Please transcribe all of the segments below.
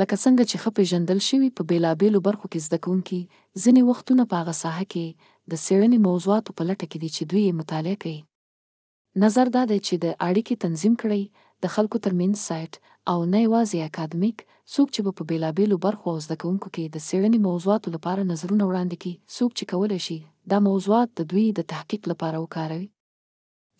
لکه څنګه چې ښه پېژندل شوي په بېلابېلو برخو کې زده کوونکي ځینې وختونه په هغه ساحه کې د څېړنې موضوعاتو په لټه کې دي چې دوی یې مطالعه کوي. نظر دا دی چې د اړیکې تنظیم کړئ، د خلکو تر مینځ سایټ او نه یوازې اکادمیک څوک چې به په بېلابېلو برخو او زده کوونکو کې د څېړنې موضوعاتو لپاره نظرونه وړاندې کړي، څوک چې کولی شي دا موضوعات د دوی د تحقیق لپاره وکاروي.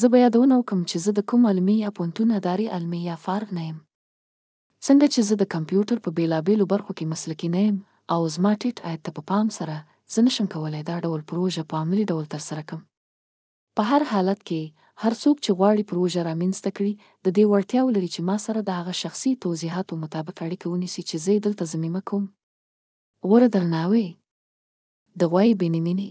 زه به یادونه وکړم چې زه د کوم علمي یا پوهنتون اداري علمي یا فارغ نه یم. څنګه چې زه د کمپیوټر په بېلابېلو برخو کې مسلکي نه یم او زما ټیټ عاید ته په پام سره، زه نه شم کولای دا ډول پروژه په عملي ډول ترسره کړم. په هر حالت کې، هر څوک چې غواړي پروژه رامینځته کړي، د دې وړتیا ولري چې ما سره د هغه شخصي توضیحاتو مطابق اړیکه ونیسي چې زه یې دلته ضمیمه کوم. غوره درناوی. د غوایي بنیمیني.